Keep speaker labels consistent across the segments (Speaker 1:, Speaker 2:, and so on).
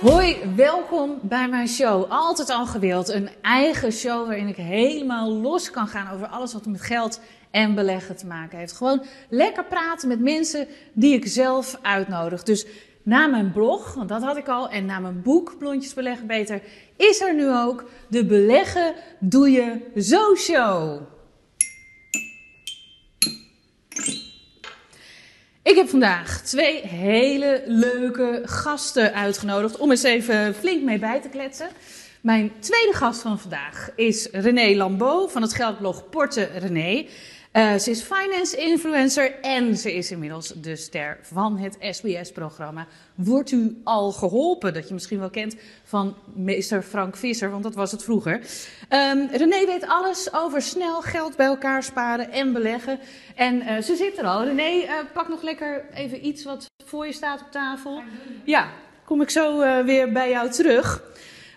Speaker 1: Hoi, welkom bij mijn show. Altijd al gewild. Een eigen show waarin ik helemaal los kan gaan over alles wat met geld en beleggen te maken heeft. Gewoon lekker praten met mensen die ik zelf uitnodig. Dus na mijn blog, want dat had ik al, en na mijn boek Blondjes Beleggen Beter, is er nu ook de Beleggen Doe Je Zo Show. Ik heb vandaag twee hele leuke gasten uitgenodigd om eens even flink mee bij te kletsen. Mijn tweede gast van vandaag is René Lambeau van het geldblog Porte René. Uh, ze is finance influencer en ze is inmiddels de ster van het SBS-programma. Wordt u al geholpen? Dat je misschien wel kent van meester Frank Visser, want dat was het vroeger. Um, René weet alles over snel geld bij elkaar sparen en beleggen. En uh, ze zit er al. René, uh, pak nog lekker even iets wat voor je staat op tafel. Ja, kom ik zo weer bij jou terug.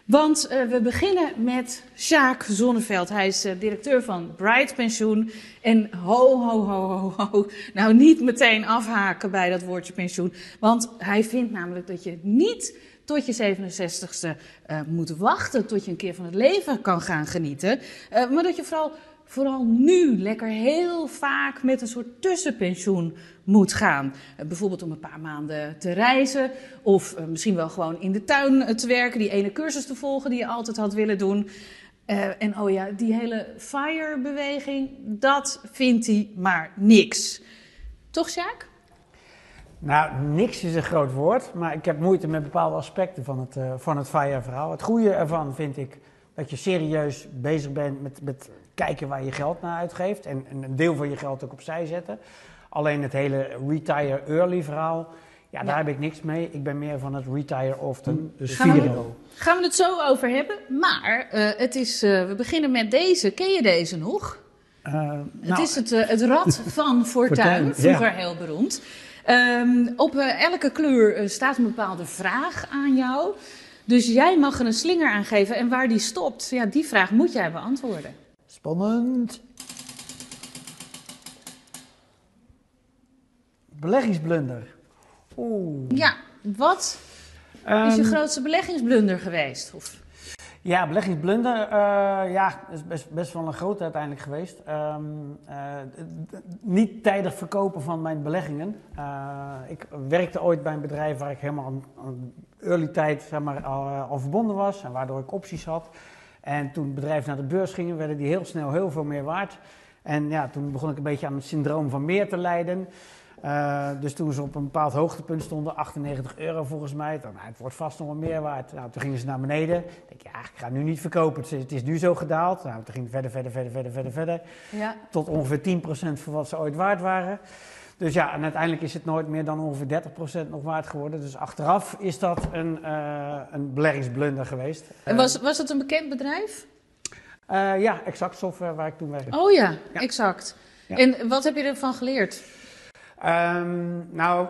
Speaker 1: Want uh, we beginnen met Sjaak Zonneveld. Hij is uh, directeur van Bright Pensioen. En ho, ho, ho, ho, ho. Nou, niet meteen afhaken bij dat woordje pensioen. Want hij vindt namelijk dat je niet tot je 67ste uh, moet wachten tot je een keer van het leven kan gaan genieten. maar dat je vooral vooral nu lekker heel vaak met een soort tussenpensioen moet gaan. Uh, bijvoorbeeld om een paar maanden te reizen of uh, misschien wel gewoon in de tuin uh, te werken, die ene cursus te volgen die je altijd had willen doen. en oh ja, die hele FIRE-beweging, dat vindt hij maar niks. Toch, Sjaak?
Speaker 2: Nou, niks is een groot woord, maar ik heb moeite met bepaalde aspecten van het, van het FIRE-verhaal. Het goede ervan vind ik dat je serieus bezig bent met, met kijken waar je geld naar uitgeeft en, en, een deel van je geld ook opzij zetten. Alleen het hele retire early verhaal, ja, ja. daar heb ik niks mee. Ik ben meer van het retire often, dus
Speaker 1: gaan we, gaan we het zo over hebben. Maar uh, het is, uh, we beginnen met deze. Ken je deze nog? Uh, nou, het is het, het Rad van Fortuin, vroeger ja. heel beroemd. Um, op elke kleur staat een bepaalde vraag aan jou. Dus jij mag er een slinger aan geven en waar die stopt, ja, die vraag moet jij beantwoorden.
Speaker 2: Spannend. Beleggingsblunder. Oeh.
Speaker 1: Ja, wat um, is je grootste beleggingsblunder geweest? Of?
Speaker 2: Ja, beleggingsblunder, uh, ja, is best, best wel een grote uiteindelijk geweest. Um, uh, niet tijdig verkopen van mijn beleggingen. Uh, ik werkte ooit bij een bedrijf waar ik helemaal aan early tijd zeg maar, al, al verbonden was en waardoor ik opties had. En toen het bedrijf naar de beurs ging, werden die heel snel heel veel meer waard. En ja, toen begon ik een beetje aan het syndroom van meer te lijden. Uh, dus toen ze op een bepaald hoogtepunt stonden, 98 euro volgens mij, dan nou, het wordt vast nog wel meer waard. Nou, toen gingen ze naar beneden. Ik denk, ja, ik ga nu niet verkopen. Het is, het is nu zo gedaald. Nou, toen ging het verder, verder, verder, verder, verder, verder. Ja. Tot ongeveer 10% van wat ze ooit waard waren. Dus ja, en uiteindelijk is het nooit meer dan ongeveer 30% nog waard geworden. Dus achteraf is dat een, uh, een beleggingsblunder geweest.
Speaker 1: En was, was het een bekend bedrijf?
Speaker 2: Uh, ja, Exact Software waar ik toen werkte.
Speaker 1: Oh ja, ja. Exact. Ja. En wat heb je ervan geleerd?
Speaker 2: Um, nou,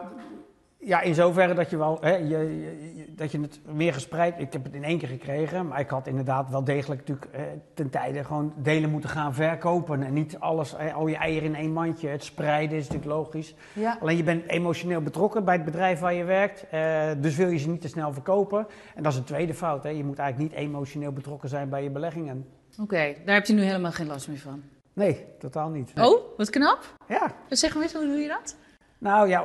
Speaker 2: ja, in zoverre dat je wel, hè, je, je, dat je het meer gespreid, ik heb het in één keer gekregen, maar ik had inderdaad wel degelijk natuurlijk eh, ten tijde gewoon delen moeten gaan verkopen en niet alles, eh, al je eieren in één mandje, het spreiden is natuurlijk logisch. Ja. Alleen je bent emotioneel betrokken bij het bedrijf waar je werkt, eh, dus wil je ze niet te snel verkopen. En dat is een tweede fout, hè. je moet eigenlijk niet emotioneel betrokken zijn bij je beleggingen.
Speaker 1: Oké, okay, daar heb je nu helemaal geen last meer van?
Speaker 2: Nee, totaal niet. Nee.
Speaker 1: Oh, wat knap.
Speaker 2: Ja.
Speaker 1: Zeg maar eens, hoe doe je dat?
Speaker 2: Nou ja,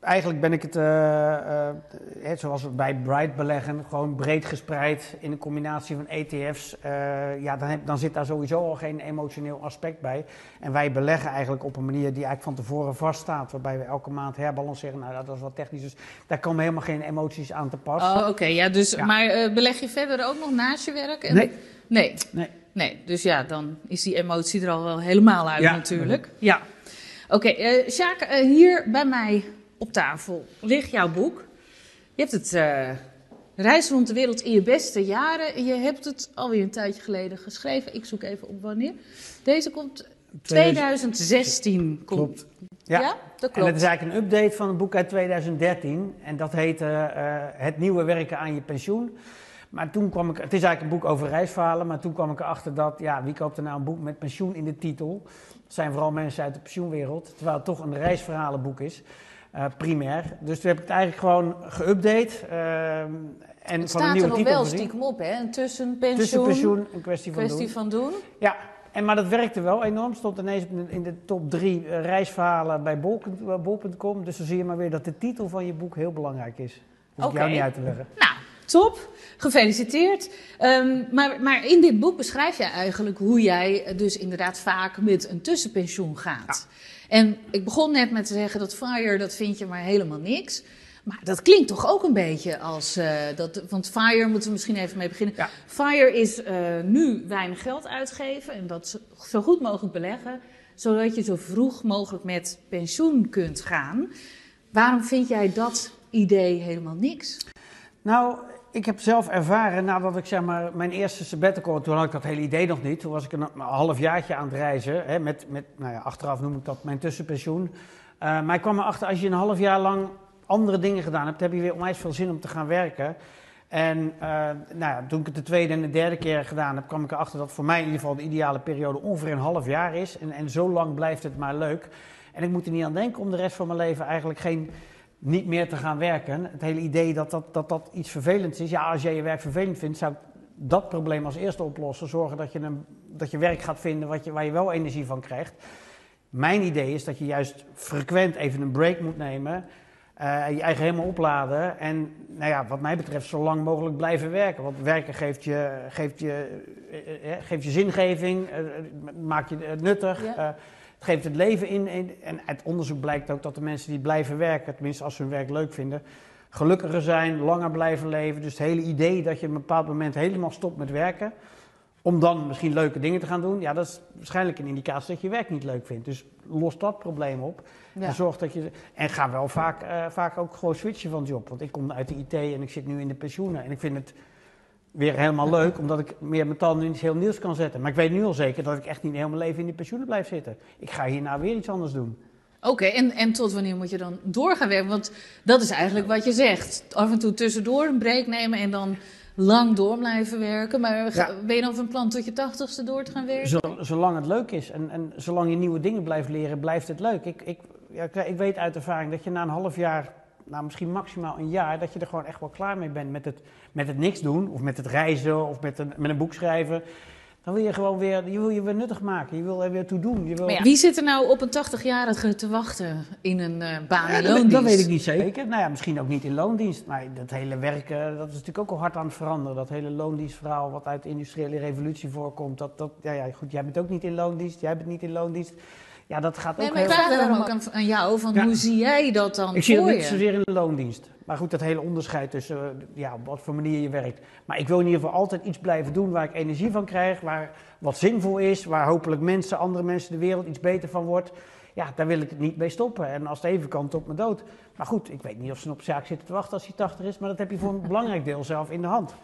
Speaker 2: eigenlijk ben ik het, uh, uh, zoals we bij Bright beleggen, gewoon breed gespreid in een combinatie van ETF's. Uh, ja, dan, heb, dan zit daar sowieso al geen emotioneel aspect bij. En wij beleggen eigenlijk op een manier die eigenlijk van tevoren vaststaat, waarbij we elke maand herbalanceren. Nou, dat is wat technisch, dus daar komen helemaal geen emoties aan te pas.
Speaker 1: Oh, oké. Ja, dus, ja. Maar beleg je verder ook nog naast je werk? En...
Speaker 2: Nee.
Speaker 1: Nee.
Speaker 2: Nee.
Speaker 1: Nee, dus ja, dan is die emotie er al wel helemaal uit
Speaker 2: ja.
Speaker 1: natuurlijk. Ja. Oké, okay, uh, Sjaak, uh, hier bij mij op tafel ligt jouw boek. Je hebt het uh, Reis rond de wereld in je beste jaren. Je hebt het alweer een tijdje geleden geschreven. Ik zoek even op wanneer. Deze komt 2016.
Speaker 2: Klopt.
Speaker 1: Ja, ja dat klopt.
Speaker 2: En het is eigenlijk een update van een boek uit 2013. En dat heet Het nieuwe werken aan je pensioen. Maar toen kwam ik, het is eigenlijk een boek over reisverhalen, maar toen kwam ik erachter dat, ja, wie koopt er nou een boek met pensioen in de titel? Zijn vooral mensen uit de pensioenwereld, terwijl het toch een reisverhalenboek is. eh, primair. Dus toen heb ik het eigenlijk gewoon geüpdate. ehm, en
Speaker 1: Het
Speaker 2: van een nieuwe
Speaker 1: er nog wel stiekem op, hè? Een tussenpensioen.
Speaker 2: Tussenpensioen, een kwestie van
Speaker 1: Kwestie
Speaker 2: doen.
Speaker 1: van doen.
Speaker 2: Ja, en, maar dat werkte wel enorm. Stond ineens in de, in de top drie eh, reisverhalen bij bol- bol.com. Dus dan zie je maar weer dat de titel van je boek heel belangrijk is. Hoef ik jou niet uit te leggen.
Speaker 1: Nou, top. Gefeliciteerd. Ehm, maar, maar in dit boek beschrijf jij eigenlijk hoe jij eh, dus inderdaad vaak met een tussenpensioen gaat. En ik begon net met te zeggen dat FIRE, dat vind je maar helemaal niks. Maar dat klinkt toch ook een beetje als eh, dat. Want FIRE moeten we misschien even mee beginnen.
Speaker 2: Ja.
Speaker 1: FIRE is eh, nu weinig geld uitgeven en dat zo goed mogelijk beleggen, zodat je zo vroeg mogelijk met pensioen kunt gaan. Waarom vind jij dat idee helemaal niks?
Speaker 2: Nou, ik heb zelf ervaren nadat ik zeg maar mijn eerste sabbatical, toen had ik dat hele idee nog niet. Toen was ik een, een halfjaartje aan het reizen. Hè, met, met, nou ja, achteraf noem ik dat mijn tussenpensioen. Eh, maar ik kwam erachter, als je een half jaar lang andere dingen gedaan hebt, heb je weer onwijs veel zin om te gaan werken. En eh, nou ja, toen ik het de tweede en de derde keer gedaan heb, kwam ik erachter dat voor mij in ieder geval de ideale periode ongeveer een half jaar is. En, en zo lang blijft het maar leuk. En ik moet er niet aan denken om de rest van mijn leven eigenlijk geen niet meer te gaan werken. Het hele idee dat dat, dat, dat iets vervelends is. Ja, als jij je werk vervelend vindt, zou ik dat probleem als eerste oplossen. Zorgen dat je, een, dat je werk gaat vinden wat je, waar je wel energie van krijgt. Mijn idee is dat je juist frequent even een break moet nemen. eh, je eigen helemaal opladen. En nou ja, wat mij betreft zo lang mogelijk blijven werken. Want werken geeft je, geeft je, eh, eh, geeft je zingeving, maakt je het nuttig.
Speaker 1: Ja.
Speaker 2: Het geeft het leven in, En uit onderzoek blijkt ook dat de mensen die blijven werken, tenminste als ze hun werk leuk vinden, gelukkiger zijn, langer blijven leven. Dus het hele idee dat je op een bepaald moment helemaal stopt met werken. Om dan misschien leuke dingen te gaan doen. Ja, dat is waarschijnlijk een indicatie dat je werk niet leuk vindt. Dus los dat probleem op.
Speaker 1: Ja.
Speaker 2: En zorg dat je. En ga wel vaak, eh, vaak ook gewoon switchen van job. Want ik kom uit de IT en ik zit nu in de pensioenen. En ik vind het weer helemaal leuk, omdat ik meer mijn tanden in iets heel nieuws kan zetten. Maar ik weet nu al zeker dat ik echt niet heel mijn leven in die pensioenen blijf zitten. Ik ga hierna weer iets anders doen.
Speaker 1: Oké, en, en tot wanneer moet je dan door gaan werken? Want dat is eigenlijk wat je zegt. Af en toe tussendoor een break nemen en dan lang door blijven werken. Maar
Speaker 2: Ja.
Speaker 1: ben je dan van plan tot je tachtigste door te gaan werken?
Speaker 2: Zo- zolang het leuk is en, en zolang je nieuwe dingen blijft leren, blijft het leuk. Ik, ik, ja, ik weet uit ervaring dat je na een half jaar, nou misschien maximaal een jaar, dat je er gewoon echt wel klaar mee bent met het, met het niks doen. Of met het reizen of met een, met een boek schrijven. Dan wil je gewoon weer, je wil je weer nuttig maken. Je wil er weer toe doen. Je wil,
Speaker 1: ja, wie zit er nou op een 80-jarige te wachten in een eh baan
Speaker 2: Ja,
Speaker 1: in
Speaker 2: dat,
Speaker 1: loondienst?
Speaker 2: dat weet ik niet zeker. Nou ja, misschien ook niet in loondienst. Maar dat hele werken, dat is natuurlijk ook al hard aan het veranderen. Dat hele loondienstverhaal wat uit de industriële revolutie voorkomt. Dat, dat, ja, ja, goed, jij bent ook niet in loondienst. Jij bent niet in loondienst. Ja, dat gaat
Speaker 1: Nee,
Speaker 2: ook
Speaker 1: maar ik
Speaker 2: heel...
Speaker 1: vraag daarom ook aan, aan jou, van
Speaker 2: Ja.
Speaker 1: hoe zie jij dat dan
Speaker 2: Ik zie dat niet zozeer in de loondienst. Maar goed, dat hele onderscheid tussen eh, ja, op wat voor manier je werkt. Maar ik wil in ieder geval altijd iets blijven doen waar ik energie van krijg. Waar wat zinvol is. Waar hopelijk mensen, andere mensen, de wereld iets beter van wordt. Ja, daar wil ik het niet mee stoppen. En als het even kan, tot mijn dood. Maar goed, ik weet niet of ze op zaak zitten te wachten als hij 80 is. Maar dat heb je voor een belangrijk deel zelf in de hand.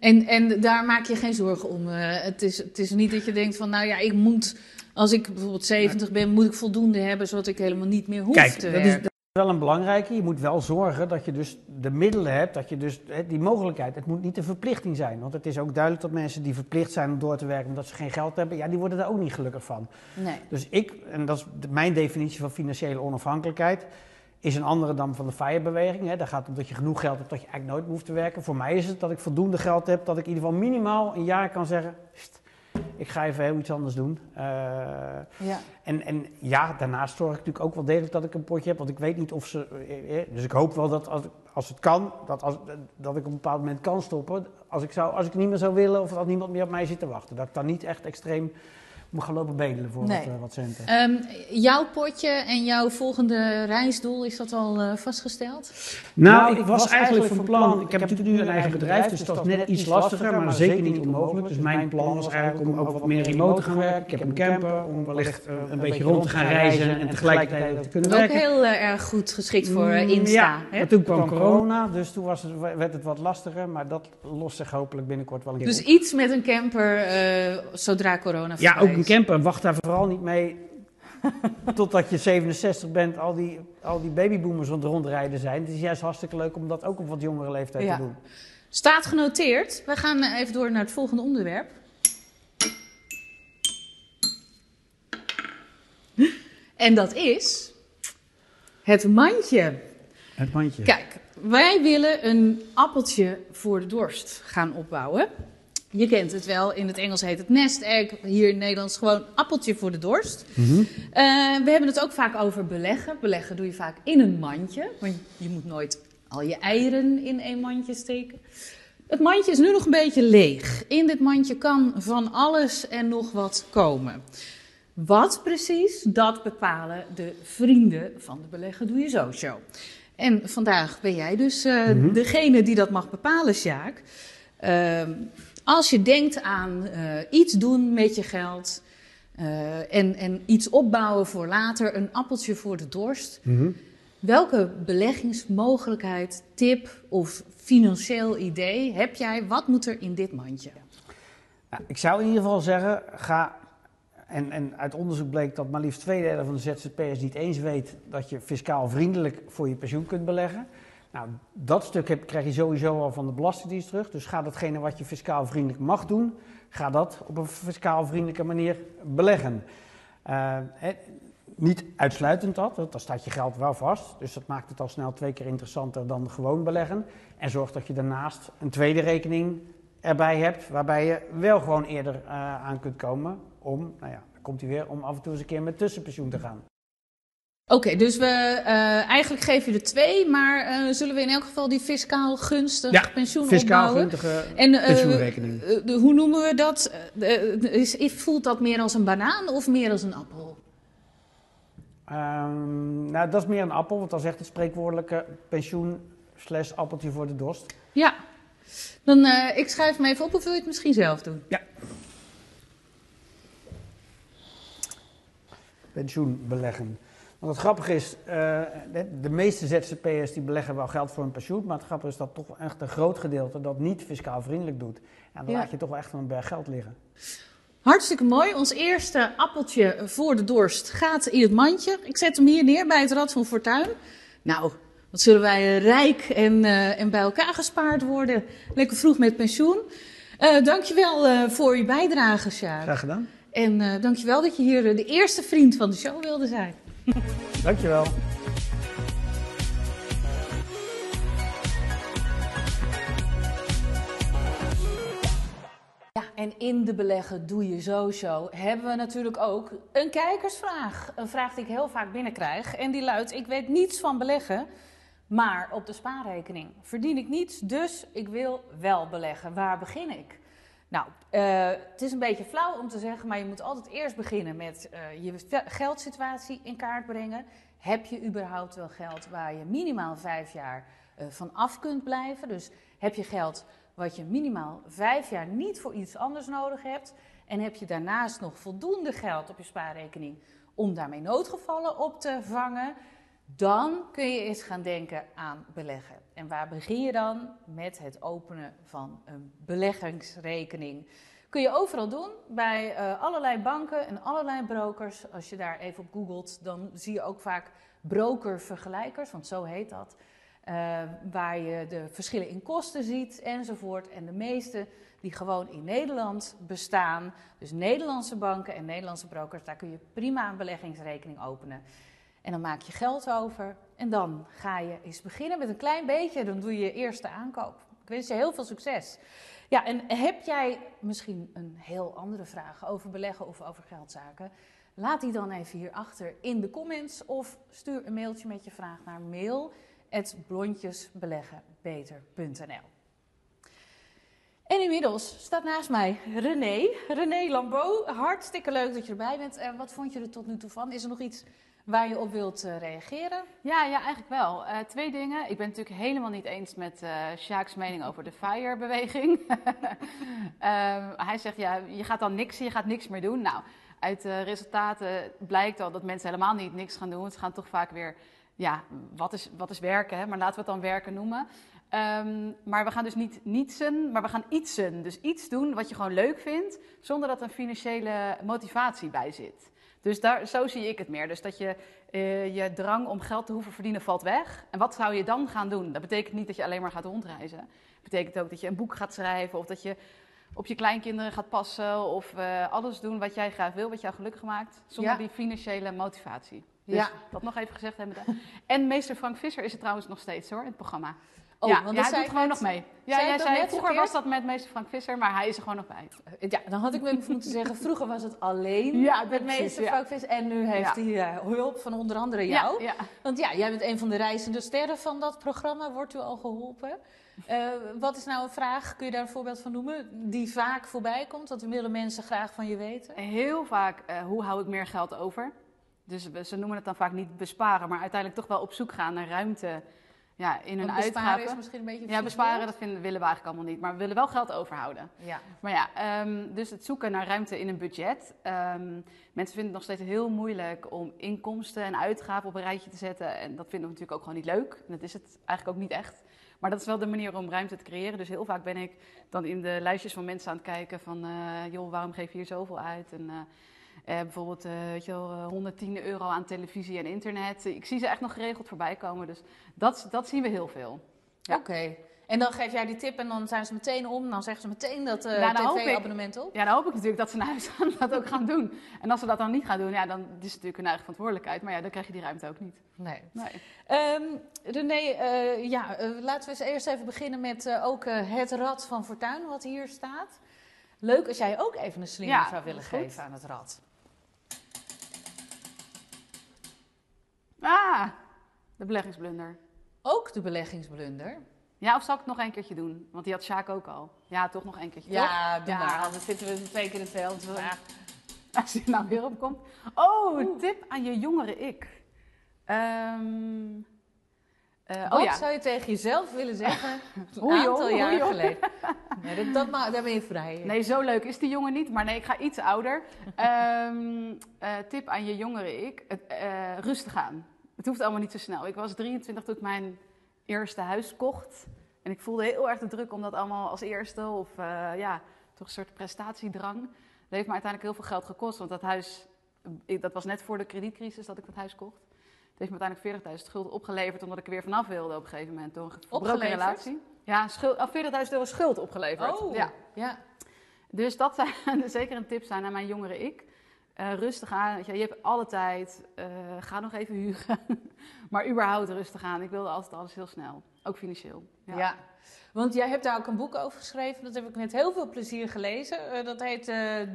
Speaker 1: En, en daar maak je geen zorgen om. eh, het, is, het is niet dat je denkt van, nou ja, ik moet, als ik bijvoorbeeld 70 ben, moet ik voldoende hebben, zodat ik helemaal niet meer hoef
Speaker 2: Kijk,
Speaker 1: te
Speaker 2: dat is, dat is wel een belangrijke. Je moet wel zorgen dat je dus de middelen hebt, dat je dus hè, die mogelijkheid. Het moet niet een verplichting zijn. Want het is ook duidelijk dat mensen die verplicht zijn om door te werken omdat ze geen geld hebben, ja, die worden daar ook niet gelukkig van.
Speaker 1: Nee.
Speaker 2: Dus ik, en dat is mijn definitie van financiële onafhankelijkheid, is een andere dan van de FIRE-beweging. Daar gaat het om dat je genoeg geld hebt dat je eigenlijk nooit hoeft te werken. Voor mij is het dat ik voldoende geld heb dat ik in ieder geval minimaal een jaar kan zeggen, "Sst, ik ga even heel iets anders doen. Eh,
Speaker 1: Ja.
Speaker 2: en, en ja, daarnaast zorg ik natuurlijk ook wel degelijk dat ik een potje heb. Want ik weet niet of ze. eh, eh, Dus ik hoop wel dat als, als het kan, dat, als, dat ik op een bepaald moment kan stoppen. Als ik, zou, als ik niet meer zou willen of als niemand meer op mij zit te wachten. Dat ik dan niet echt extreem moet gaan lopen bedelen voor
Speaker 1: Nee.
Speaker 2: wat, eh, wat centen.
Speaker 1: Ehm, jouw potje en jouw volgende reisdoel, is dat al eh, vastgesteld?
Speaker 2: Nou, ik was eigenlijk van plan. Ik heb natuurlijk nu een eigen bedrijf, dus dat is net iets lastiger, maar zeker niet onmogelijk. Dus mijn plan was eigenlijk om ook wat meer remote te gaan werken. Ik heb een camper om wellicht eh, een beetje rond te gaan reizen en tegelijkertijd te kunnen
Speaker 1: Ook
Speaker 2: werken.
Speaker 1: heel eh, erg goed geschikt voor
Speaker 2: Mm,
Speaker 1: Insta.
Speaker 2: Ja,
Speaker 1: hè?
Speaker 2: maar toen kwam corona, dus toen was het, werd het wat lastiger. Maar dat lost zich hopelijk binnenkort wel een keer
Speaker 1: Dus
Speaker 2: op.
Speaker 1: iets met een camper eh, zodra corona
Speaker 2: Ja,
Speaker 1: voorbij
Speaker 2: ook
Speaker 1: is.
Speaker 2: Camper. Wacht daar vooral niet mee totdat je 67 bent, al die, al die babyboomers aan het rondrijden zijn. Het is juist hartstikke leuk om dat ook op wat jongere leeftijd
Speaker 1: Ja.
Speaker 2: te doen.
Speaker 1: Staat genoteerd. We gaan eh, even door naar het volgende onderwerp. En dat is Het mandje.
Speaker 2: Het mandje.
Speaker 1: Kijk, wij willen een appeltje voor de dorst gaan opbouwen. Je kent het wel, in het Engels heet het nest egg, hier in Nederlands gewoon appeltje voor de dorst.
Speaker 2: Mhm.
Speaker 1: Eh, we hebben het ook vaak over beleggen. Beleggen doe je vaak in een mandje, want je moet nooit al je eieren in één mandje steken. Het mandje is nu nog een beetje leeg. In dit mandje kan van alles en nog wat komen. Wat precies, dat bepalen de vrienden van de Beleggen Doe Je Zo Show. En vandaag ben jij dus eh,
Speaker 2: Mhm.
Speaker 1: degene die dat mag bepalen, Sjaak. Ehm, als je denkt aan eh, iets doen met je geld eh, en, en iets opbouwen voor later, een appeltje voor de dorst.
Speaker 2: Mhm.
Speaker 1: Welke beleggingsmogelijkheid, tip of financieel idee heb jij? Wat moet er in dit mandje?
Speaker 2: Nou, ik zou in ieder geval zeggen, ga. En, en uit onderzoek bleek dat maar liefst twee derde van de ZZP'ers niet eens weet dat je fiscaal vriendelijk voor je pensioen kunt beleggen. Nou, dat stuk heb, krijg je sowieso al van de Belastingdienst terug. Dus ga datgene wat je fiscaal vriendelijk mag doen, ga dat op een fiscaal vriendelijke manier beleggen. Eh, hè, niet uitsluitend dat, want dan staat je geld wel vast. Dus dat maakt het al snel twee keer interessanter dan gewoon beleggen. En zorg dat je daarnaast een tweede rekening erbij hebt, waarbij je wel gewoon eerder eh, aan kunt komen om, nou ja, komt hij weer, om af en toe eens een keer met tussenpensioen te gaan.
Speaker 1: Oké, dus we, eh, eigenlijk geef je er twee, maar eh, zullen we in elk geval die fiscaal gunstig
Speaker 2: Ja,
Speaker 1: pensioen
Speaker 2: Fiscaal
Speaker 1: opbouwen?
Speaker 2: gunstige
Speaker 1: En eh,
Speaker 2: pensioenrekening.
Speaker 1: de- hoe noemen we dat? Is, voelt dat meer als een banaan of meer als een appel?
Speaker 2: Ehm, nou, dat is meer een appel, want dan zegt het spreekwoordelijke pensioen slash appeltje voor de dorst.
Speaker 1: Ja. Dan, eh, ik schrijf me even op of wil je het misschien zelf doen?
Speaker 2: pensioen beleggen. Want het grappige is, eh, de, meeste ZZP'ers die beleggen wel geld voor hun pensioen, maar het grappige is dat toch echt een groot gedeelte dat niet fiscaal vriendelijk doet. En dan
Speaker 1: Ja.
Speaker 2: laat je toch wel echt een berg geld liggen.
Speaker 1: Hartstikke mooi. Ons eerste appeltje voor de dorst gaat in het mandje. Ik zet hem hier neer bij het Rad van Fortuin. Nou, wat zullen wij eh, rijk en, eh, en bij elkaar gespaard worden. Lekker vroeg met pensioen. Eh dankjewel eh voor je bijdrage, Sjaak.
Speaker 2: Graag gedaan.
Speaker 1: En dankjewel dat je hier de eerste vriend van de show wilde zijn.
Speaker 2: Dankjewel.
Speaker 1: Ja, en in de beleggen doe je show hebben we natuurlijk ook een kijkersvraag. Een vraag die ik heel vaak binnenkrijg. En die luidt, ik weet niets van beleggen, maar op de spaarrekening verdien ik niets. Dus ik wil wel beleggen. Waar begin ik? Nou, eh, het is een beetje flauw om te zeggen, maar je moet altijd eerst beginnen met eh, je geldsituatie in kaart brengen. Heb je überhaupt wel geld waar je minimaal vijf jaar eh, van af kunt blijven? Dus heb je geld wat je minimaal vijf jaar niet voor iets anders nodig hebt? En heb je daarnaast nog voldoende geld op je spaarrekening om daarmee noodgevallen op te vangen? Dan kun je eens gaan denken aan beleggen. En waar begin je dan? Met het openen van een beleggingsrekening. Kun je overal doen, bij eh, allerlei banken en allerlei brokers. Als je daar even op googelt, dan zie je ook vaak brokervergelijkers, want zo heet dat. Eh, waar je de verschillen in kosten ziet enzovoort. En de meeste die gewoon in Nederland bestaan, dus Nederlandse banken en Nederlandse brokers, daar kun je prima een beleggingsrekening openen. En dan maak je geld over en dan ga je eens beginnen met een klein beetje. Dan doe je je eerste aankoop. Ik wens je heel veel succes. Ja, en heb jij misschien een heel andere vraag over beleggen of over geldzaken? Laat die dan even hierachter in de comments of stuur een mailtje met je vraag naar mail@blondjesbeleggenbeter.nl. En inmiddels staat naast mij René, René Lambeau. Hartstikke leuk dat je erbij bent. En wat vond je er tot nu toe van? Is er nog iets waar je op wilt eh, reageren?
Speaker 3: Ja, ja, eigenlijk wel. Eh, twee dingen. Ik ben natuurlijk helemaal niet eens met eh Sjaak's mening over de FIRE-beweging. Ehm, hij zegt, ja, je gaat dan niks, je gaat niks meer doen. Nou, uit de resultaten blijkt al dat mensen helemaal niet niks gaan doen. Ze gaan toch vaak weer, ja, wat is, wat is werken? Hè? Maar laten we het dan werken noemen. Ehm, maar we gaan dus niet nietsen, maar we gaan ietsen. Dus iets doen wat je gewoon leuk vindt, zonder dat er een financiële motivatie bij zit. Dus daar, zo zie ik het meer. Dus dat je eh, je drang om geld te hoeven verdienen valt weg. En wat zou je dan gaan doen? Dat betekent niet dat je alleen maar gaat rondreizen. Dat betekent ook dat je een boek gaat schrijven of dat je op je kleinkinderen gaat passen of eh, alles doen wat jij graag wil, wat jou gelukkig maakt, zonder
Speaker 1: Ja.
Speaker 3: die financiële motivatie. Dus
Speaker 1: Ja.
Speaker 3: dat nog even gezegd hebben. En meester Frank Visser is het trouwens nog steeds hoor, in het programma.
Speaker 1: Oh,
Speaker 3: ja,
Speaker 1: want
Speaker 3: ja,
Speaker 1: dat
Speaker 3: hij doet gewoon nog mee. Ja, jij zei, vroeger
Speaker 1: verkeerd?
Speaker 3: was dat met meester Frank Visser, maar hij is er gewoon nog bij.
Speaker 1: Ja, dan had ik wel moeten zeggen, vroeger was het alleen
Speaker 3: Ja,
Speaker 1: met meester
Speaker 3: ja.
Speaker 1: Frank Vis. En nu heeft hij eh, hulp van onder andere jou. Want ja, jij bent een van de reizende sterren van dat programma. Wordt u al geholpen? Eh, wat is nou een vraag, kun je daar een voorbeeld van noemen, die vaak voorbij komt? Dat willen mensen graag van je weten?
Speaker 3: Heel vaak, eh, hoe hou ik meer geld over? Dus ze noemen het dan vaak niet besparen, maar uiteindelijk toch wel op zoek gaan naar ruimte ja, in hun
Speaker 1: Want besparen
Speaker 3: uitgaven.
Speaker 1: is misschien een beetje
Speaker 3: Ja, besparen, dat vinden, willen we eigenlijk allemaal niet. Maar we willen wel geld overhouden.
Speaker 1: Ja.
Speaker 3: Maar ja, ehm, dus het zoeken naar ruimte in een budget. Ehm, mensen vinden het nog steeds heel moeilijk om inkomsten en uitgaven op een rijtje te zetten. En dat vinden we natuurlijk ook gewoon niet leuk. En dat is het eigenlijk ook niet echt. Maar dat is wel de manier om ruimte te creëren. Dus heel vaak ben ik dan in de lijstjes van mensen aan het kijken van... eh, joh, waarom geef je hier zoveel uit? En eh, bijvoorbeeld, eh, weet je wel, eh, 110 euro aan televisie en internet. Ik zie ze echt nog geregeld voorbij komen. Dus dat, dat zien we heel veel. Ja.
Speaker 1: Oké. En dan geef jij die tip en dan zijn ze meteen om. Dan zeggen ze meteen dat eh
Speaker 3: Ja, ik-
Speaker 1: tv-abonnement op.
Speaker 3: Ja, dan hoop ik natuurlijk dat ze naar huis gaan dat ook gaan doen. En als ze dat dan niet gaan doen, ja, dan is het natuurlijk hun eigen verantwoordelijkheid. Maar ja, dan krijg je die ruimte ook niet.
Speaker 1: Nee.
Speaker 3: Nee.
Speaker 1: Ehm, René, eh, ja, eh, laten we eens eerst even beginnen met eh, ook eh, het rad van Fortuin, wat hier staat. Leuk als jij ook even een slinger
Speaker 3: Ja,
Speaker 1: zou willen
Speaker 3: goed.
Speaker 1: geven aan het rad.
Speaker 3: Ah, de beleggingsblunder.
Speaker 1: Ook de beleggingsblunder.
Speaker 3: Ja, of zal ik het nog een keertje doen? Want die had Sjaak ook al. Ja, toch nog een keertje, toch?
Speaker 1: Ja, doe
Speaker 3: Ja.
Speaker 1: maar. Anders zitten we twee keer in het veld.
Speaker 3: Ja. Als je nou weer op komt. Oh, tip aan je jongere ik. Eh,
Speaker 1: Wat
Speaker 3: oh ja,
Speaker 1: zou je tegen jezelf willen zeggen een
Speaker 3: Hoe jong,
Speaker 1: aantal
Speaker 3: hoe
Speaker 1: jaar geleden? Nee, dat, dat daar ben je vrij.
Speaker 3: Nee, zo leuk is die jongen niet. Maar nee, ik ga iets ouder. Ehm, eh, tip aan je jongere ik. Eh, rustig aan. Het hoeft allemaal niet zo snel. Ik was 23 toen ik mijn eerste huis kocht. En ik voelde heel erg de druk om dat allemaal als eerste. Of eh, ja, toch een soort prestatiedrang. Dat heeft me uiteindelijk heel veel geld gekost. Want dat huis, dat was net voor de kredietcrisis dat ik dat huis kocht. Het heeft me uiteindelijk 40.000 schulden opgeleverd. Omdat ik er weer vanaf wilde op een gegeven moment. Door een
Speaker 1: Opgeleverd?
Speaker 3: relatie. Ja, schuld, ah, 40.000 euro schuld opgeleverd.
Speaker 1: Oh,
Speaker 3: Ja.
Speaker 1: ja.
Speaker 3: Dus dat zou zeker een tip zijn aan mijn jongere ik. Eh, rustig aan, je, je hebt alle tijd. Eh, ga nog even huren. maar überhaupt rustig aan. Ik wilde altijd alles heel snel. Ook financieel.
Speaker 1: Ja. Want jij hebt daar ook een boek over geschreven. Dat heb ik met heel veel plezier gelezen. Eh, dat heet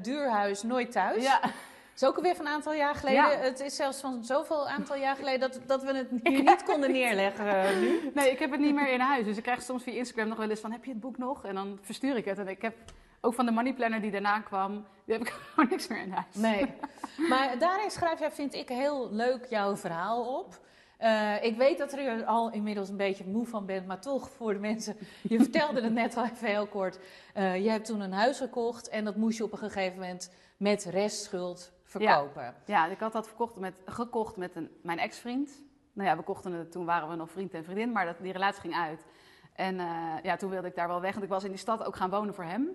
Speaker 1: Duurhuis Nooit Thuis.
Speaker 3: Ja.
Speaker 1: is ook alweer van een aantal jaar geleden.
Speaker 3: Ja.
Speaker 1: Het is zelfs van zoveel aantal jaar geleden dat, dat we het hier niet konden neerleggen nu.
Speaker 3: Nee, ik heb het niet meer in huis. Dus ik krijg soms via Instagram nog wel eens van, heb je het boek nog? En dan verstuur ik het. En ik heb ook van de money planner die daarna kwam, die heb ik gewoon niks meer in huis.
Speaker 1: Nee. Maar daarin schrijf jij, vind ik, heel leuk jouw verhaal op. Eh, ik weet dat er al inmiddels een beetje moe van bent, maar toch voor de mensen. Je vertelde het net al even heel kort. Eh, je hebt toen een huis gekocht en dat moest je op een gegeven moment met restschuld verkopen.
Speaker 3: Ja, ik had dat verkocht met, gekocht met een, mijn ex-vriend. Nou ja, we kochten het, toen waren we nog vriend en vriendin, maar dat, die relatie ging uit. En eh, ja, toen wilde ik daar wel weg, want ik was in die stad ook gaan wonen voor hem.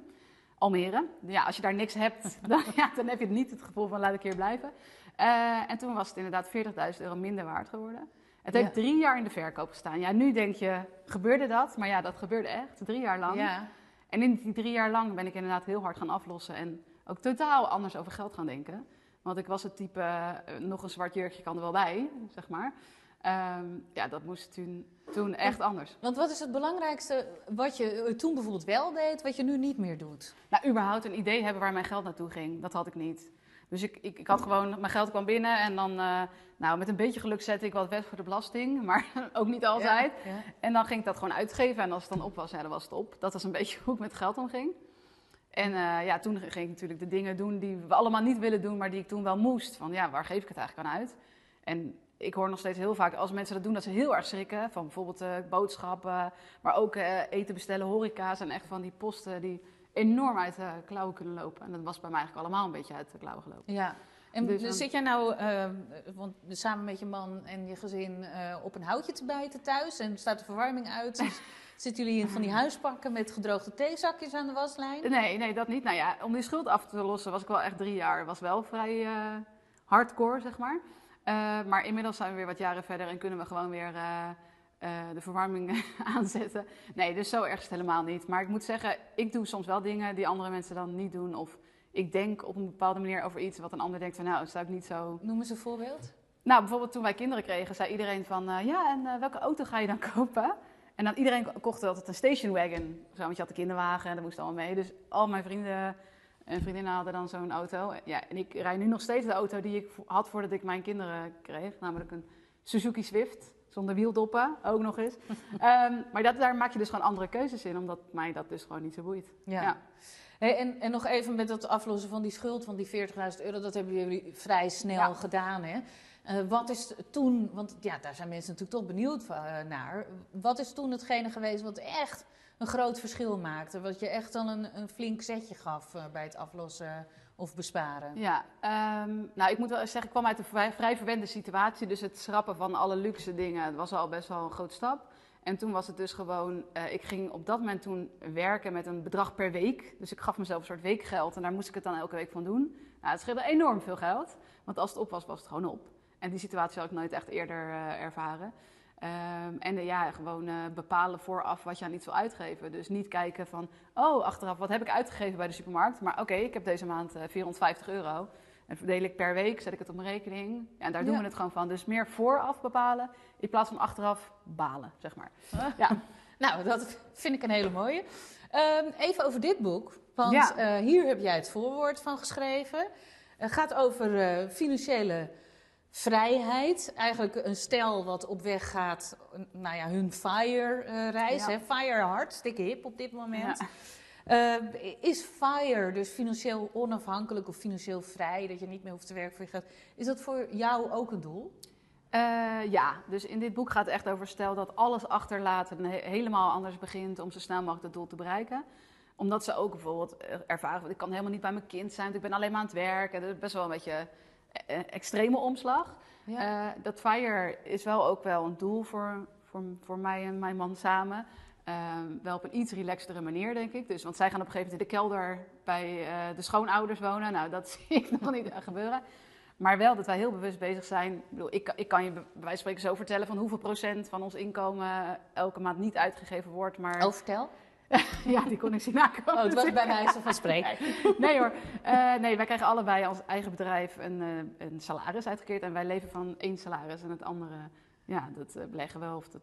Speaker 3: Almere. Ja, als je daar niks hebt, dan, ja, dan heb je niet het gevoel van laat ik hier blijven. Eh, en toen was het inderdaad 40.000 euro minder waard geworden. Het heeft drie jaar in de verkoop gestaan. Ja, nu denk je, gebeurde dat? Maar ja, dat gebeurde echt, drie jaar lang.
Speaker 1: Ja.
Speaker 3: En in die drie jaar lang ben ik inderdaad heel hard gaan aflossen en ook totaal anders over geld gaan denken. Want ik was het type, eh, nog een zwart jurkje kan er wel bij, zeg maar. Ehm, ja, dat moest toen, toen echt anders.
Speaker 1: Want wat is het belangrijkste wat je eh, toen bijvoorbeeld wel deed, wat je nu niet meer doet?
Speaker 3: Nou, überhaupt een idee hebben waar mijn geld naartoe ging, dat had ik niet. Dus ik, ik, ik had gewoon, mijn geld kwam binnen en dan, eh, nou, met een beetje geluk zette ik wat weg voor de belasting, maar ook niet altijd.
Speaker 1: Ja, ja.
Speaker 3: En dan ging ik dat gewoon uitgeven. En als het dan op was, ja, dan was het op. Dat was een beetje hoe ik met geld omging. En eh, ja, toen ging ik natuurlijk de dingen doen die we allemaal niet willen doen, maar die ik toen wel moest. Van ja, waar geef ik het eigenlijk aan uit? En ik hoor nog steeds heel vaak als mensen dat doen, dat ze heel erg schrikken. Van bijvoorbeeld eh, boodschappen, maar ook eh, eten bestellen, horeca. zijn echt van die posten die enorm uit de klauwen kunnen lopen. En dat was bij mij eigenlijk allemaal een beetje uit de klauwen gelopen.
Speaker 1: Ja. En
Speaker 3: Dus
Speaker 1: zit jij nou, eh, want samen met je man en je gezin, eh, op een houtje te bijten thuis en staat de verwarming uit? Dus zitten jullie in van die huispakken met gedroogde theezakjes aan de waslijn?
Speaker 3: Nee, nee, dat niet. Nou ja, om die schuld af te lossen was ik wel echt drie jaar. Was wel vrij hardcore, zeg maar. Eh, maar inmiddels zijn we weer wat jaren verder en kunnen we gewoon weer eh, eh, de verwarming aanzetten. Nee, dus zo erg is het helemaal niet. Maar ik moet zeggen, ik doe soms wel dingen die andere mensen dan niet doen. Of ik denk op een bepaalde manier over iets wat een ander denkt van nou, dat zou ik niet zo...
Speaker 1: Noem eens een voorbeeld.
Speaker 3: Nou, bijvoorbeeld toen wij kinderen kregen, zei iedereen van, ja, en welke auto ga je dan kopen? En dan iedereen ko- kocht altijd een station wagon. Zo, want je had de kinderwagen en dat moest allemaal mee. Dus al mijn vrienden en vriendinnen hadden dan zo'n auto. Ja, en ik rij nu nog steeds de auto die ik had voordat ik mijn kinderen kreeg. Namelijk een Suzuki Swift, zonder wieldoppen, ook nog eens. Ehm, maar dat, daar maak je dus gewoon andere keuzes in, omdat mij dat dus gewoon niet zo boeit.
Speaker 1: Ja.
Speaker 3: Ja.
Speaker 1: Hey, en, en nog even met dat aflossen van die schuld van die 40.000 euro, dat hebben jullie vrij snel
Speaker 3: Ja.
Speaker 1: gedaan. Hè? Eh, wat is toen, want ja, daar zijn mensen natuurlijk toch benieuwd naar. Wat is toen hetgene geweest wat echt een groot verschil maakte? Wat je echt dan een, een flink zetje gaf eh, bij het aflossen of besparen?
Speaker 3: Ja, ehm, nou ik moet wel eens zeggen, ik kwam uit een vrij, vrij verwende situatie. Dus het schrappen van alle luxe dingen was al best wel een groot stap. En toen was het dus gewoon, eh, ik ging op dat moment toen werken met een bedrag per week. Dus ik gaf mezelf een soort weekgeld en daar moest ik het dan elke week van doen. Nou, het scheelde enorm veel geld, want als het op was, was het gewoon op. En die situatie had ik nooit echt eerder eh, ervaren. Ehm, en eh, ja, gewoon eh, bepalen vooraf wat je aan iets wil uitgeven. Dus niet kijken van, oh, achteraf, wat heb ik uitgegeven bij de supermarkt? Maar oké, ik heb deze maand eh, 450 euro. En verdeel ik per week, zet ik het op mijn rekening. Ja, en daar doen
Speaker 1: Ja.
Speaker 3: we het gewoon van. Dus meer vooraf bepalen, in plaats van achteraf balen, zeg maar. Ja.
Speaker 1: Nou, dat vind ik een hele mooie. Ehm, even over dit boek. Want
Speaker 3: Ja.
Speaker 1: eh, hier heb jij het voorwoord van geschreven. Het gaat over eh, financiële vrijheid. Eigenlijk een stel wat op weg gaat, eh, nou ja, hun FIRE-reis.
Speaker 3: Ja.
Speaker 1: FIRE hartstikke hip op dit moment.
Speaker 3: Ja.
Speaker 1: Eh, is FIRE dus financieel onafhankelijk of financieel vrij, dat je niet meer hoeft te werken voor je geld? Is dat voor jou ook een doel?
Speaker 3: Eh, ja, dus in dit boek gaat het echt over stel dat alles achterlaat en he- helemaal anders begint om zo snel mogelijk het doel te bereiken. Omdat ze ook bijvoorbeeld eh, ervaren, ik kan helemaal niet bij mijn kind zijn, want ik ben alleen maar aan het werken. Dat is best wel een beetje eh, extreme omslag. Eh, dat FIRE is wel ook wel een doel voor, voor, voor mij en mijn man samen. Eh, wel op een iets relaxedere manier, denk ik. Dus, want zij gaan op een gegeven moment in de kelder bij eh, de schoonouders wonen. Nou, dat zie ik nog niet gebeuren. Maar wel dat wij heel bewust bezig zijn. Ik, bedoel, ik, ik kan je bij wijze van spreken zo vertellen van hoeveel procent van ons inkomen elke maand niet uitgegeven wordt. Maar
Speaker 1: Oh, vertel.
Speaker 3: ja, die kon ik zien nakomen.
Speaker 1: Oh, het was bij wijze van spreken.
Speaker 3: Nee hoor. Eh, nee, wij krijgen allebei als eigen bedrijf een, eh, een salaris uitgekeerd. En wij leven van één salaris. En het andere, ja, dat eh, beleggen we of dat,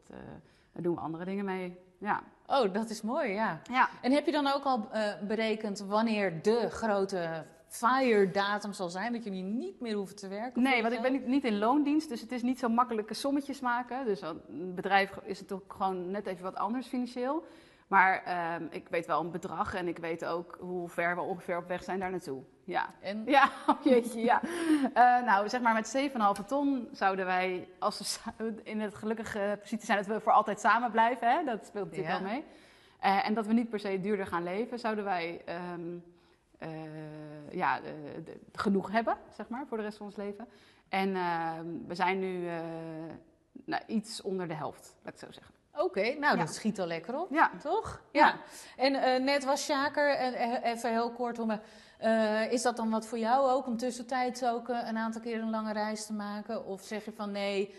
Speaker 3: daar doen we andere dingen mee. Ja.
Speaker 1: Oh, dat is mooi, ja.
Speaker 3: ja.
Speaker 1: En heb je dan ook al berekend wanneer de grote FIRE-datum zal zijn? Dat jullie niet meer hoeven te werken?
Speaker 3: Nee, want ik ben niet in loondienst, dus het is niet zo makkelijke sommetjes maken. Dus een bedrijf is het ook gewoon net even wat anders financieel. Maar ehm, ik weet wel een bedrag en ik weet ook hoe ver we ongeveer op weg zijn daar naartoe. Ja.
Speaker 1: En,
Speaker 3: Ja, oh jeetje, ja. Eh, nou, zeg maar met 7,5 ton zouden wij, als we in het gelukkige positie zijn dat we voor altijd samen blijven, hè? dat speelt natuurlijk
Speaker 1: Ja.
Speaker 3: wel mee. Eh, en dat we niet per se duurder gaan leven, zouden wij ehm, eh, ja, de- genoeg hebben, zeg maar, voor de rest van ons leven. En ehm, we zijn nu nou, iets onder de helft, laat ik het zo zeggen.
Speaker 1: Oké, nou
Speaker 3: Ja.
Speaker 1: dat schiet al lekker op,
Speaker 3: Ja,
Speaker 1: toch?
Speaker 3: Ja.
Speaker 1: En eh, net was Sjaker, en eh, even heel kort, om, eh, is dat dan wat voor jou ook om tussentijds ook een aantal keer een lange reis te maken? Of zeg je van nee,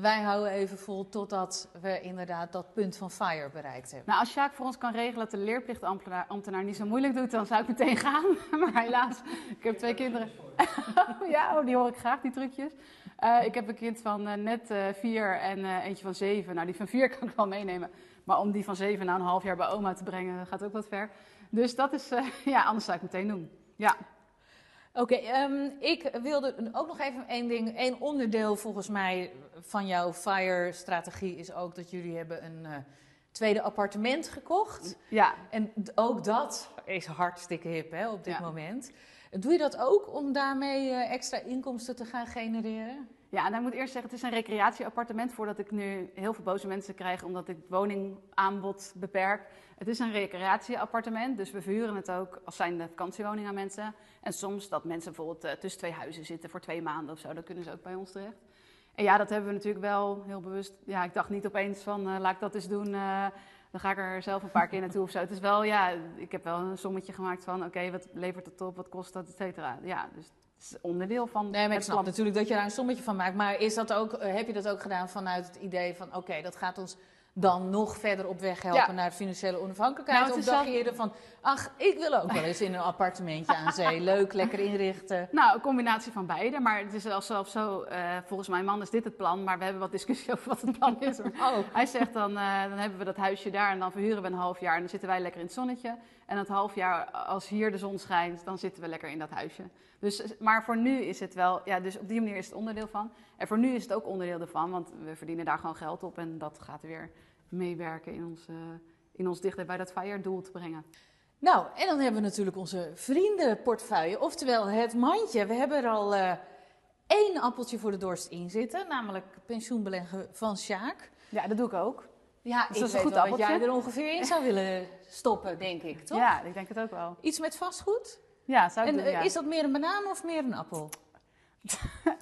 Speaker 1: wij houden even vol totdat we inderdaad dat punt van FIRE bereikt hebben?
Speaker 3: Nou, als Sjaak voor ons kan regelen dat de leerplichtambtenaar ambtenaar niet zo moeilijk doet, dan zou ik meteen gaan. Maar helaas, ik heb twee kinderen. ja, oh, die hoor ik graag, die trucjes. Eh, ik heb een kind van eh, net eh, vier en eentje van zeven. Nou, die van vier kan ik wel meenemen. Maar om die van zeven na een half jaar bij oma te brengen, gaat ook wat ver. Dus dat is, ja, anders zou ik meteen doen. Ja,
Speaker 1: Oké, ehm, ik wilde ook nog even één ding. Eén onderdeel volgens mij van jouw FIRE-strategie is ook dat jullie hebben een eh, tweede appartement gekocht.
Speaker 3: ja.
Speaker 1: En ook dat is hartstikke hip hè, op dit
Speaker 3: Ja.
Speaker 1: moment. Doe je dat ook om daarmee eh, extra inkomsten te gaan genereren?
Speaker 3: Ja, en dan moet ik eerst zeggen, het is een recreatieappartement voordat ik nu heel veel boze mensen krijg omdat ik woningaanbod beperk. Het is een recreatieappartement, dus we verhuren het ook als zijnde vakantiewoning aan mensen. En soms dat mensen bijvoorbeeld eh, tussen twee huizen zitten voor twee maanden of zo, dan kunnen ze ook bij ons terecht. En ja, dat hebben we natuurlijk wel heel bewust. Ja, ik dacht niet opeens van, eh, laat ik dat eens doen, eh, dan ga ik er zelf een paar keer naartoe of zo. Het is wel, ja, ik heb wel een sommetje gemaakt van, oké, wat levert het op, wat kost dat, et cetera. Ja, dus is onderdeel van
Speaker 1: Nee, maar ik
Speaker 3: het
Speaker 1: snap
Speaker 3: plan.
Speaker 1: natuurlijk dat je daar een sommetje van maakt. Maar is dat ook, eh, heb je dat ook gedaan vanuit het idee van... oké, dat gaat ons dan nog verder op weg helpen
Speaker 3: Ja.
Speaker 1: naar financiële onafhankelijkheid?
Speaker 3: Nou,
Speaker 1: of dacht je eerder van, ach, ik wil ook wel eens in een appartementje aan zee. Leuk, lekker inrichten.
Speaker 3: Nou, een combinatie van beide. Maar het is wel zelfs zo, eh, volgens mijn man is dit het plan. Maar we hebben wat discussie over wat het plan is.
Speaker 1: Oh,
Speaker 3: Hij zegt dan, eh, dan hebben we dat huisje daar en dan verhuren we een half jaar. En dan zitten wij lekker in het zonnetje. En het half jaar, als hier de zon schijnt, dan zitten we lekker in dat huisje. Dus, maar voor nu is het wel, ja, dus op die manier is het onderdeel van. En voor nu is het ook onderdeel ervan, want we verdienen daar gewoon geld op. En dat gaat weer meewerken in ons, eh, in ons dichter bij dat FIRE-doel te brengen.
Speaker 1: Nou, en dan hebben we natuurlijk onze vriendenportefeuille, oftewel het mandje. We hebben er al eh, één appeltje voor de dorst in zitten, namelijk pensioenbeleggen van Sjaak.
Speaker 3: Ja, dat doe ik ook.
Speaker 1: Ja,
Speaker 3: Dus
Speaker 1: ik
Speaker 3: dat is een goed appeltje.
Speaker 1: jij er ongeveer in zou willen stoppen, denk ik, toch?
Speaker 3: Ja, ik denk het ook wel.
Speaker 1: Iets met vastgoed?
Speaker 3: Ja, zou ik
Speaker 1: En
Speaker 3: doen,
Speaker 1: eh,
Speaker 3: ja.
Speaker 1: is dat meer een banaan of meer een appel?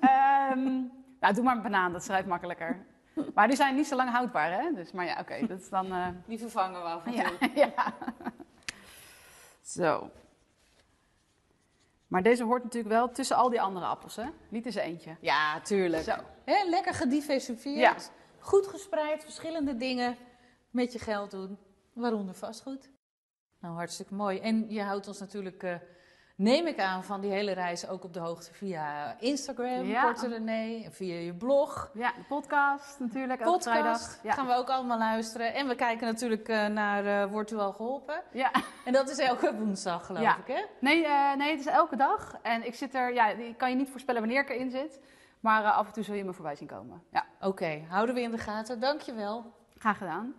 Speaker 3: Ehm, nou, doe maar een banaan, dat schrijft makkelijker. Maar die zijn niet zo lang houdbaar, hè? Dus, maar ja, oké, dat is dan... eh,
Speaker 1: Die vervangen we af en
Speaker 3: ja,
Speaker 1: toe.
Speaker 3: ja. Zo. Maar deze hoort natuurlijk wel tussen al die andere appels, hè? Niet tussen eentje.
Speaker 1: Ja, tuurlijk.
Speaker 3: Zo.
Speaker 1: Hè, lekker gediversifieerd. Goed gespreid, verschillende dingen met je geld doen, waaronder vastgoed. Nou, hartstikke mooi. En je houdt ons natuurlijk, eh, neem ik aan, van die hele reis ook op de hoogte via Instagram,
Speaker 3: Ja.
Speaker 1: René, en via je blog.
Speaker 3: Ja, de podcast natuurlijk, elke
Speaker 1: Podcast
Speaker 3: vrijdag. Ja.
Speaker 1: gaan we ook allemaal luisteren. En we kijken natuurlijk eh, naar eh, Wordt u al geholpen?
Speaker 3: ja.
Speaker 1: En dat is elke woensdag, geloof
Speaker 3: Ja.
Speaker 1: ik, hè?
Speaker 3: Nee, eh, nee, het is elke dag. En ik zit er, ja, ik kan je niet voorspellen wanneer ik erin zit. Maar af en toe zul je me voorbij zien komen. Ja,
Speaker 1: Oké, houden we in de gaten. Dankjewel.
Speaker 3: graag gedaan.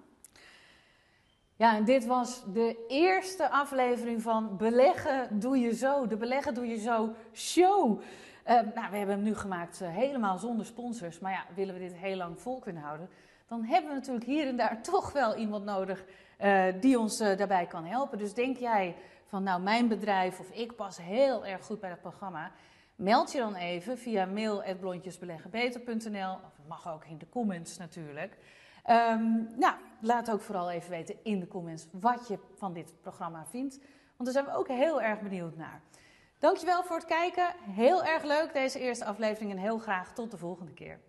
Speaker 1: Ja, en dit was de eerste aflevering van Beleggen Doe Je Zo. De Beleggen Doe Je Zo show. Eh, nou, we hebben hem nu gemaakt eh, helemaal zonder sponsors. Maar ja, willen we dit heel lang vol kunnen houden... dan hebben we natuurlijk hier en daar toch wel iemand nodig... eh, die ons eh, daarbij kan helpen. Dus denk jij van, nou, mijn bedrijf of ik pas heel erg goed bij dat programma... Meld je dan even via mail.blondjesbeleggenbeter.nl. Of mag ook in de comments natuurlijk. Ehm, nou, laat ook vooral even weten in de comments wat je van dit programma vindt. Want daar zijn we ook heel erg benieuwd naar. Dankjewel voor het kijken. Heel erg leuk deze eerste aflevering en heel graag tot de volgende keer.